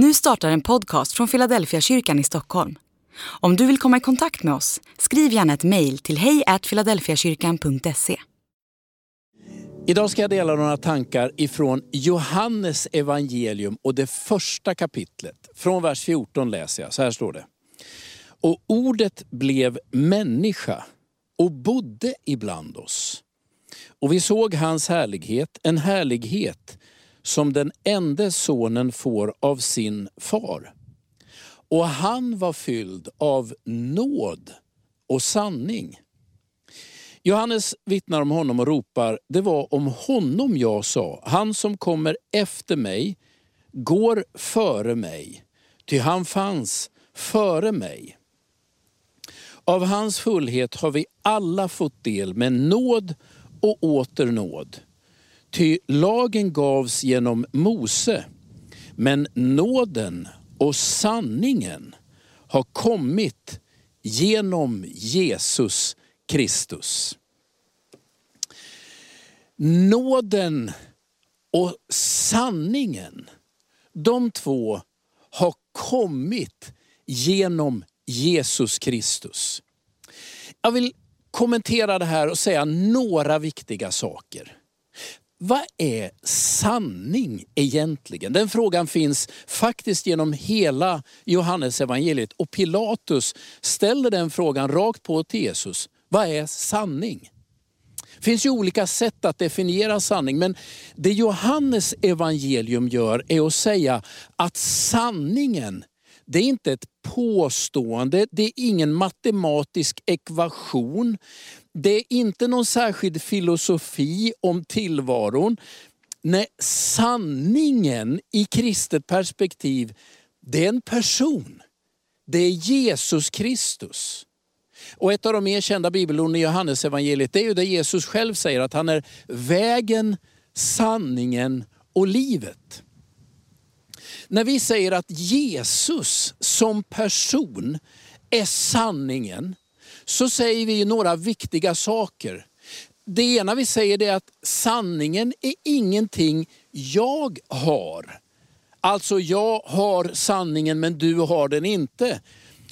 Nu startar en podcast från Philadelphia kyrkan i Stockholm. Om du vill komma i kontakt med oss, skriv gärna ett mejl till hejfiladelfiakyrkan.se. Idag ska jag dela några tankar ifrån Johannes evangelium och det första kapitlet. Från vers 14 läser jag, så här står det. Och ordet blev människa och bodde ibland oss. Och vi såg hans härlighet, en härlighet som den enda sonen får av sin far. Och han var fylld av nåd och sanning. Johannes vittnar om honom och ropar, det var om honom jag sa, han som kommer efter mig går före mig, ty han fanns före mig. Av hans fullhet har vi alla fått del med nåd och åter nåd. Ty lagen gavs genom Mose, men nåden och sanningen har kommit genom Jesus Kristus. Nåden och sanningen, de två har kommit genom Jesus Kristus. Jag vill kommentera det här och säga några viktiga saker. Vad är sanning egentligen? Den frågan finns faktiskt genom hela Johannesevangeliet och Pilatus ställer den frågan rakt på till Jesus. Vad är sanning? Det finns ju olika sätt att definiera sanning, men det Johannes evangelium gör är att säga att sanningen, det är inte ett påstående, det är ingen matematisk ekvation, det är inte någon särskild filosofi om tillvaron. Nej, sanningen i kristet perspektiv, det är en person. Det är Jesus Kristus. Och ett av de mer kända bibelorden i Johannesevangeliet det är ju där Jesus själv säger att han är vägen, sanningen och livet. När vi säger att Jesus som person är sanningen, så säger vi några viktiga saker. Det ena vi säger är att sanningen är ingenting jag har. Alltså jag har sanningen men du har den inte.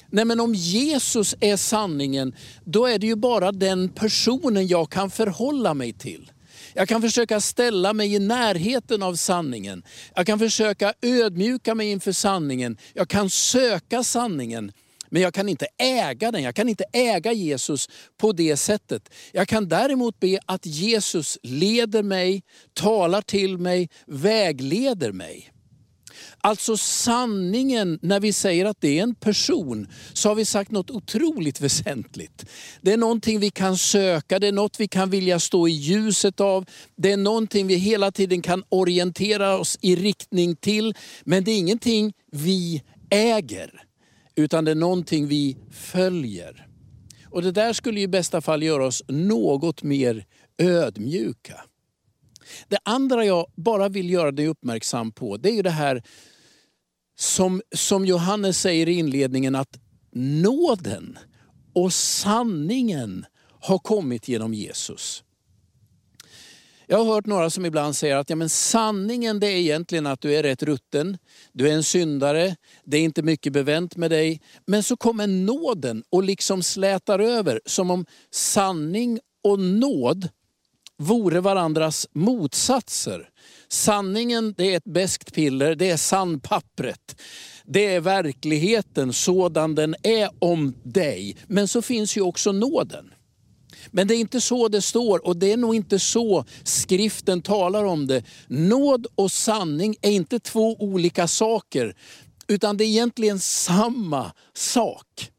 Nej men om Jesus är sanningen, då är det ju bara den personen jag kan förhålla mig till. Jag kan försöka ställa mig i närheten av sanningen. Jag kan försöka ödmjuka mig inför sanningen. Jag kan söka sanningen. Men jag kan inte äga den, jag kan inte äga Jesus på det sättet. Jag kan däremot be att Jesus leder mig, talar till mig, vägleder mig. Alltså sanningen, när vi säger att det är en person, så har vi sagt något otroligt väsentligt. Det är någonting vi kan söka, det är något vi kan vilja stå i ljuset av. Det är någonting vi hela tiden kan orientera oss i riktning till. Men det är ingenting vi äger utan det är någonting vi följer. Och det där skulle i bästa fall göra oss något mer ödmjuka. Det andra jag bara vill göra dig uppmärksam på, det är ju det här som, som Johannes säger i inledningen, att nåden och sanningen har kommit genom Jesus. Jag har hört några som ibland säger att ja, men sanningen det är egentligen att du är rätt rutten, du är en syndare, det är inte mycket bevänt med dig. Men så kommer nåden och liksom slätar över, som om sanning och nåd vore varandras motsatser. Sanningen det är ett beskt piller, det är sandpappret. Det är verkligheten sådan den är om dig. Men så finns ju också nåden. Men det är inte så det står och det är nog inte så skriften talar om det. Nåd och sanning är inte två olika saker, utan det är egentligen samma sak.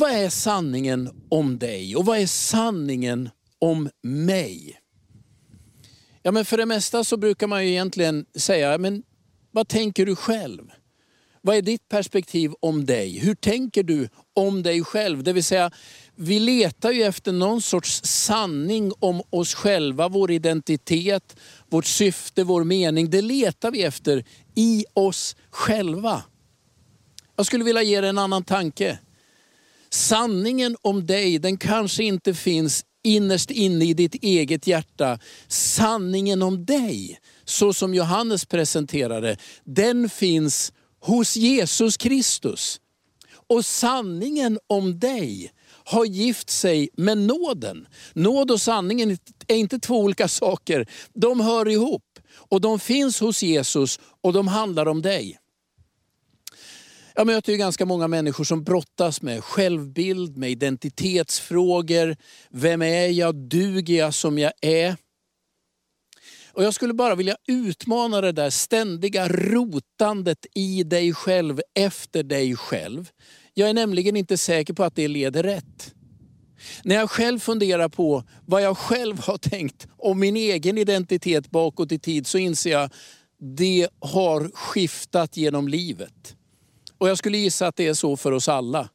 Vad är sanningen om dig och vad är sanningen om mig? Ja, men för det mesta så brukar man ju egentligen säga, men vad tänker du själv? Vad är ditt perspektiv om dig? Hur tänker du om dig själv? Det vill säga, vi letar ju efter någon sorts sanning om oss själva, vår identitet, vårt syfte, vår mening. Det letar vi efter i oss själva. Jag skulle vilja ge dig en annan tanke. Sanningen om dig, den kanske inte finns innerst inne i ditt eget hjärta. Sanningen om dig så som Johannes presenterade, den finns hos Jesus Kristus. Och sanningen om dig har gift sig med nåden. Nåd och sanningen är inte två olika saker. De hör ihop och de finns hos Jesus och de handlar om dig. Jag möter ju ganska många människor som brottas med självbild, med identitetsfrågor. Vem är jag? Duger jag som jag är? Och Jag skulle bara vilja utmana det där ständiga rotandet i dig själv, efter dig själv. Jag är nämligen inte säker på att det leder rätt. När jag själv funderar på vad jag själv har tänkt om min egen identitet bakåt i tid så inser jag att det har skiftat genom livet. Och jag skulle gissa att det är så för oss alla.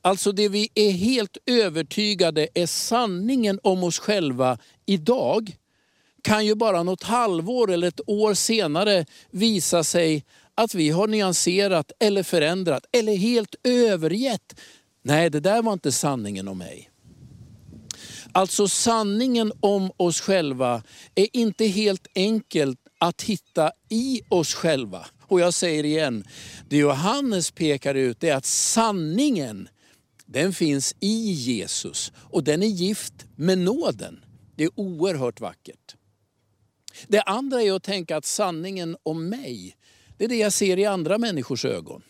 Alltså det vi är helt övertygade är sanningen om oss själva idag kan ju bara något halvår eller ett år senare visa sig att vi har nyanserat eller förändrat eller helt övergett. Nej, det där var inte sanningen om mig. Alltså sanningen om oss själva är inte helt enkelt att hitta i oss själva. Och jag säger igen, det Johannes pekar ut är att sanningen, den finns i Jesus och den är gift med nåden. Det är oerhört vackert. Det andra är att tänka att sanningen om mig, det är det jag ser i andra människors ögon.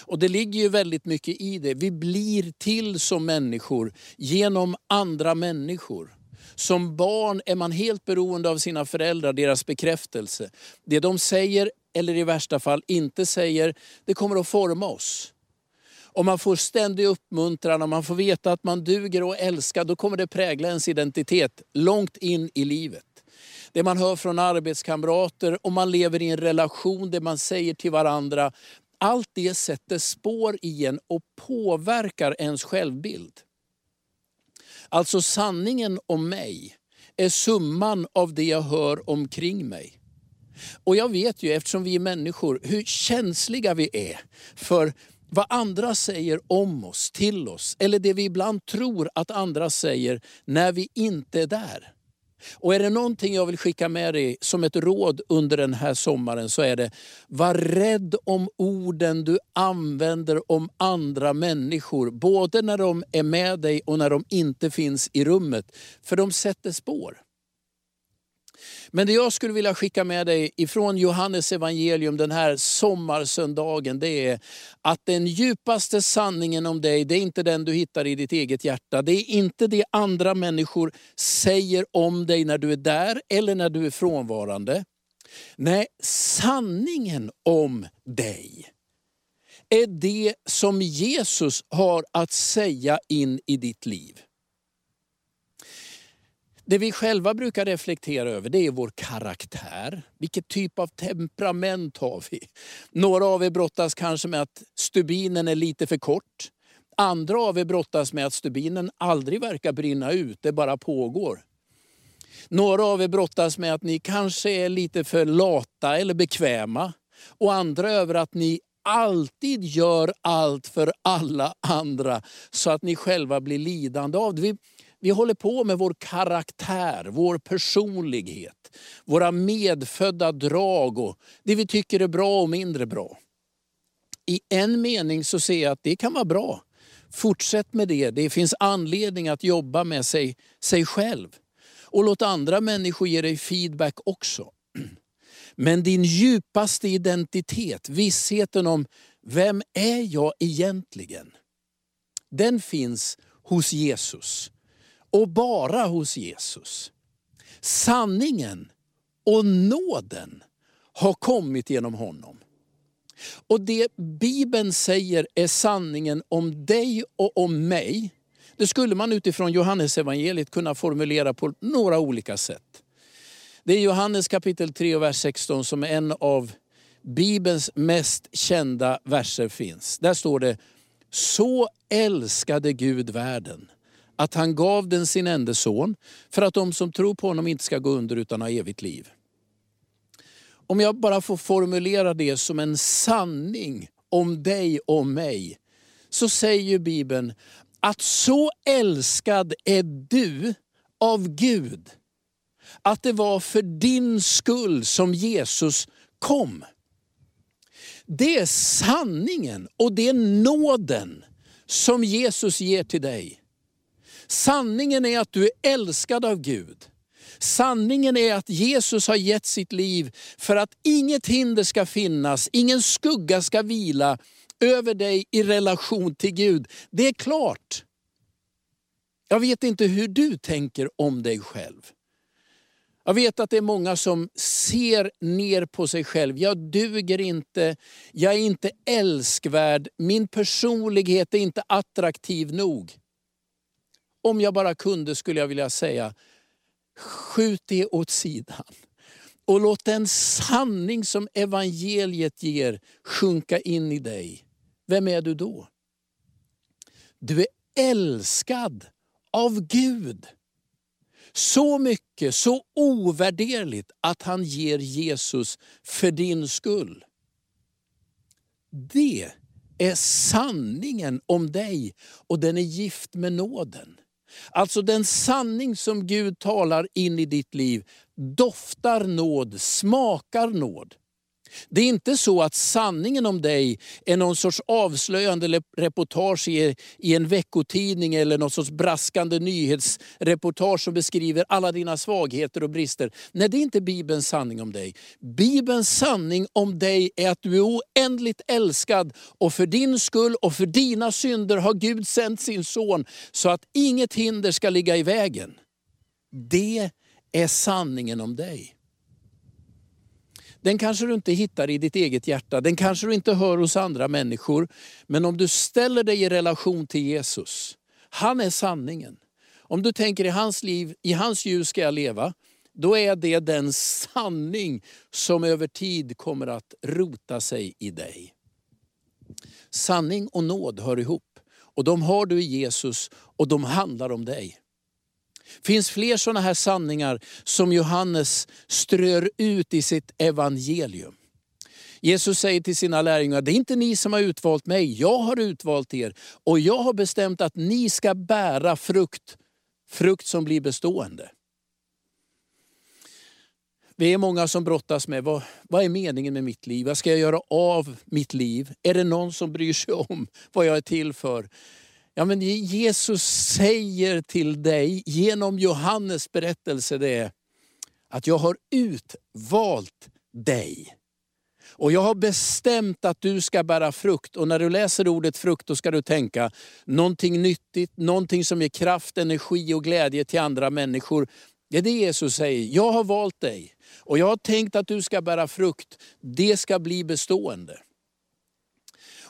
Och det ligger ju väldigt mycket i det. Vi blir till som människor genom andra människor. Som barn är man helt beroende av sina föräldrar, deras bekräftelse. Det de säger, eller i värsta fall inte säger, det kommer att forma oss. Om man får ständig uppmuntran och man får veta att man duger och älskar, då kommer det prägla ens identitet långt in i livet. Det man hör från arbetskamrater, om man lever i en relation, det man säger till varandra. Allt det sätter spår i en och påverkar ens självbild. Alltså sanningen om mig är summan av det jag hör omkring mig. Och jag vet ju, eftersom vi är människor, hur känsliga vi är för vad andra säger om oss, till oss, eller det vi ibland tror att andra säger när vi inte är där. Och är det någonting jag vill skicka med dig som ett råd under den här sommaren så är det, var rädd om orden du använder om andra människor. Både när de är med dig och när de inte finns i rummet. För de sätter spår. Men det jag skulle vilja skicka med dig ifrån Johannes evangelium den här sommarsöndagen, det är att den djupaste sanningen om dig, det är inte den du hittar i ditt eget hjärta. Det är inte det andra människor säger om dig när du är där eller när du är frånvarande. Nej, sanningen om dig är det som Jesus har att säga in i ditt liv. Det vi själva brukar reflektera över det är vår karaktär. Vilket typ av temperament har vi? Några av er brottas kanske med att stubinen är lite för kort. Andra av er brottas med att stubinen aldrig verkar brinna ut, det bara pågår. Några av er brottas med att ni kanske är lite för lata eller bekväma. Och andra över att ni alltid gör allt för alla andra så att ni själva blir lidande av det. Vi vi håller på med vår karaktär, vår personlighet, våra medfödda drag och det vi tycker är bra och mindre bra. I en mening så ser jag att det kan vara bra. Fortsätt med det. Det finns anledning att jobba med sig, sig själv. Och låt andra människor ge dig feedback också. Men din djupaste identitet, vissheten om vem är jag egentligen? Den finns hos Jesus och bara hos Jesus. Sanningen och nåden har kommit genom honom. Och det Bibeln säger är sanningen om dig och om mig, det skulle man utifrån Johannes evangeliet kunna formulera på några olika sätt. Det är Johannes kapitel 3 och vers 16 som är en av Bibelns mest kända verser finns. Där står det, så älskade Gud världen att han gav den sin enda son för att de som tror på honom inte ska gå under utan ha evigt liv. Om jag bara får formulera det som en sanning om dig och mig, så säger Bibeln att så älskad är du av Gud att det var för din skull som Jesus kom. Det är sanningen och det är nåden som Jesus ger till dig. Sanningen är att du är älskad av Gud. Sanningen är att Jesus har gett sitt liv för att inget hinder ska finnas, ingen skugga ska vila över dig i relation till Gud. Det är klart. Jag vet inte hur du tänker om dig själv. Jag vet att det är många som ser ner på sig själv. Jag duger inte, jag är inte älskvärd, min personlighet är inte attraktiv nog. Om jag bara kunde skulle jag vilja säga, skjut det åt sidan. Och låt den sanning som evangeliet ger sjunka in i dig. Vem är du då? Du är älskad av Gud. Så mycket, så ovärderligt att han ger Jesus för din skull. Det är sanningen om dig och den är gift med nåden. Alltså den sanning som Gud talar in i ditt liv doftar nåd, smakar nåd. Det är inte så att sanningen om dig är någon sorts avslöjande reportage i, en veckotidning eller någon sorts braskande nyhetsreportage som beskriver alla dina svagheter och brister. Nej, det är inte Bibelns sanning om dig. Bibelns sanning om dig är att du är oändligt älskad och för din skull och för dina synder har Gud sänt sin son så att inget hinder ska ligga i vägen. Det är sanningen om dig. Den kanske du inte hittar i ditt eget hjärta, den kanske du inte hör hos andra människor. Men om du ställer dig i relation till Jesus, han är sanningen. Om du tänker i hans liv, i hans ljus ska jag leva, då är det den sanning som över tid kommer att rota sig i dig. Sanning och nåd hör ihop. Och de har du i Jesus och de handlar om dig. Det finns fler sådana här sanningar som Johannes strör ut i sitt evangelium. Jesus säger till sina lärjungar, det är inte ni som har utvalt mig, jag har utvalt er. Och jag har bestämt att ni ska bära frukt, frukt som blir bestående. Vi är många som brottas med, vad, vad är meningen med mitt liv? Vad ska jag göra av mitt liv? Är det någon som bryr sig om vad jag är till för? Ja, men Jesus säger till dig genom Johannes berättelse det att jag har utvalt dig. Och jag har bestämt att du ska bära frukt. Och när du läser ordet frukt då ska du tänka någonting nyttigt, någonting som ger kraft, energi och glädje till andra människor. Det är det Jesus säger. Jag har valt dig och jag har tänkt att du ska bära frukt. Det ska bli bestående.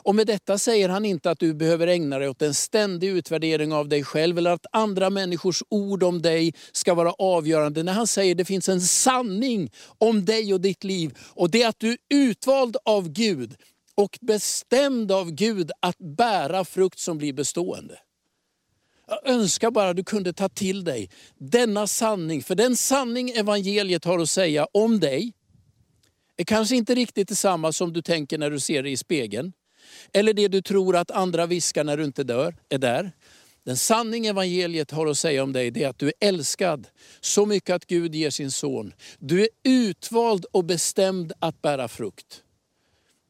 Och med detta säger han inte att du behöver ägna dig åt en ständig utvärdering av dig själv eller att andra människors ord om dig ska vara avgörande. När han säger att det finns en sanning om dig och ditt liv och det är att du är utvald av Gud och bestämd av Gud att bära frukt som blir bestående. Jag önskar bara att du kunde ta till dig denna sanning, för den sanning evangeliet har att säga om dig är kanske inte riktigt detsamma som du tänker när du ser dig i spegeln. Eller det du tror att andra viskar när du inte dör, är där. Den sanning evangeliet har att säga om dig det är att du är älskad så mycket att Gud ger sin son. Du är utvald och bestämd att bära frukt.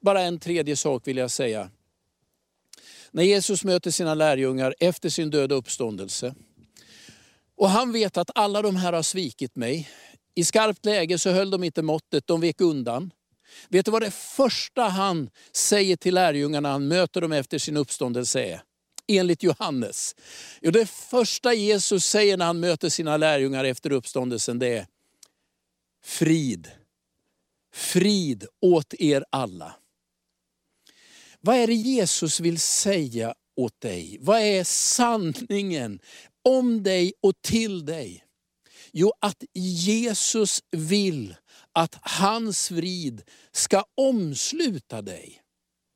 Bara en tredje sak vill jag säga. När Jesus möter sina lärjungar efter sin död och uppståndelse. Och han vet att alla de här har svikit mig. I skarpt läge så höll de inte måttet, de vek undan. Vet du vad det första han säger till lärjungarna han möter dem efter sin uppståndelse är? Enligt Johannes. Jo, det första Jesus säger när han möter sina lärjungar efter uppståndelsen det är frid. Frid åt er alla. Vad är det Jesus vill säga åt dig? Vad är sanningen om dig och till dig? Jo, att Jesus vill att hans frid ska omsluta dig.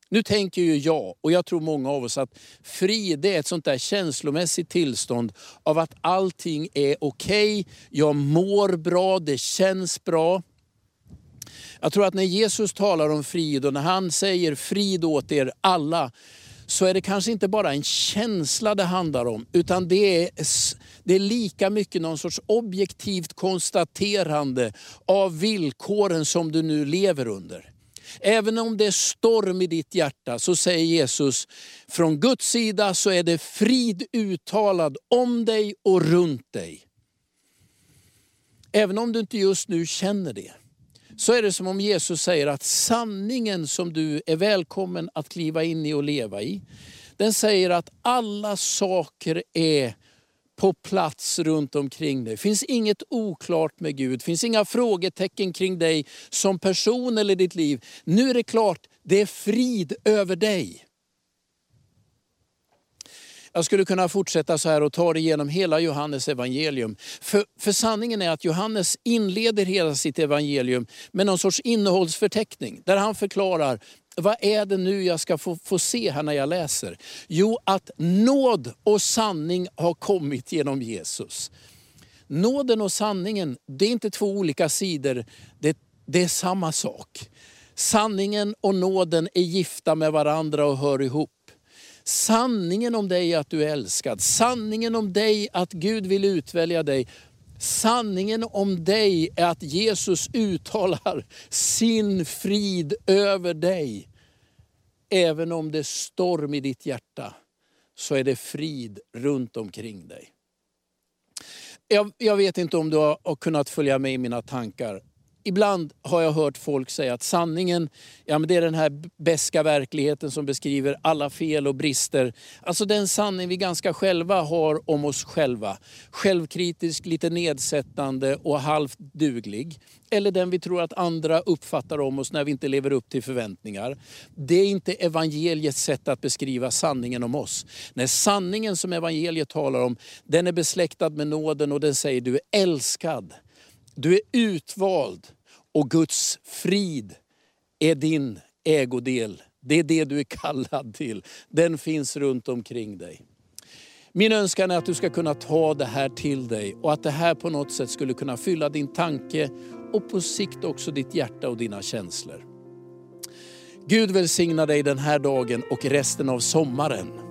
Nu tänker ju jag, och jag tror många av oss, att frid är ett sånt där känslomässigt tillstånd av att allting är okej, okay, jag mår bra, det känns bra. Jag tror att när Jesus talar om frid och när han säger frid åt er alla, så är det kanske inte bara en känsla det handlar om, utan det är, det är lika mycket någon sorts objektivt konstaterande av villkoren som du nu lever under. Även om det är storm i ditt hjärta så säger Jesus, från Guds sida så är det frid uttalad om dig och runt dig. Även om du inte just nu känner det, så är det som om Jesus säger att sanningen som du är välkommen att kliva in i och leva i, den säger att alla saker är på plats runt omkring dig. Det finns inget oklart med Gud, det finns inga frågetecken kring dig som person eller ditt liv. Nu är det klart, det är frid över dig. Jag skulle kunna fortsätta så här och ta det genom hela Johannes evangelium. För, för sanningen är att Johannes inleder hela sitt evangelium med någon sorts innehållsförteckning. Där han förklarar, vad är det nu jag ska få, få se här när jag läser? Jo, att nåd och sanning har kommit genom Jesus. Nåden och sanningen, det är inte två olika sidor, det, det är samma sak. Sanningen och nåden är gifta med varandra och hör ihop. Sanningen om dig är att du är älskad. Sanningen om dig att Gud vill utvälja dig. Sanningen om dig är att Jesus uttalar sin frid över dig. Även om det är storm i ditt hjärta så är det frid runt omkring dig. Jag, jag vet inte om du har kunnat följa med i mina tankar ibland har jag hört folk säga att sanningen, ja men det är den här beska verkligheten som beskriver alla fel och brister. Alltså den sanning vi ganska själva har om oss själva. Självkritisk, lite nedsättande och halvt duglig. Eller den vi tror att andra uppfattar om oss när vi inte lever upp till förväntningar. Det är inte evangeliets sätt att beskriva sanningen om oss. Nej, sanningen som evangeliet talar om, den är besläktad med nåden och den säger du är älskad. Du är utvald och Guds frid är din ägodel. Det är det du är kallad till. Den finns runt omkring dig. Min önskan är att du ska kunna ta det här till dig och att det här på något sätt skulle kunna fylla din tanke och på sikt också ditt hjärta och dina känslor. Gud välsigna dig den här dagen och resten av sommaren.